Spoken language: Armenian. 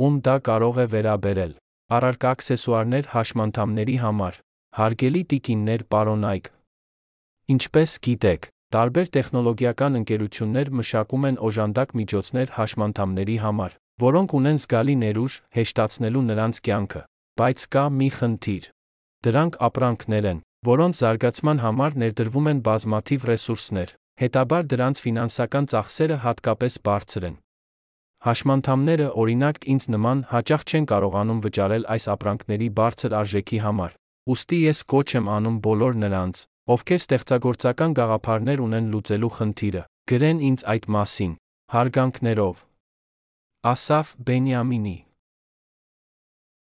ում դա կարող է վերաբերել։ Առարկա աքսեսուարներ հաշմանդամների համար։ Հարգելի տիկիններ, պարոն Այկ։ Ինչպես գիտեք, տարբեր տեխնոլոգիական ընկերություններ մշակում են օժանդակ միջոցներ հաշմանդամների համար, որոնք ունեն զգալի ներուժ հեշտացնելու նրանց կյանքը։ Բայց կա մի խնդիր։ Դրանք ապրանքներ են, որոնց զարգացման համար ներդրվում են բազմաթիվ ռեսուրսներ, հետաբար դրանց ֆինանսական ծախսերը հատկապես բարձր են։ Հաշմանդամները, օրինակ, ինձ նման, հաճախ չեն կարողանում վճարել այս ապրանքների բարձր արժեքի համար։ Ոստի ես կոչ եմ անում բոլոր նրանց, ովքեր ստեղծագործական գաղափարներ ունեն լուծելու խնդիրը, գրեն ինձ այդ մասին։ Հարգանքներով։ Ասաֆ Բենյամինի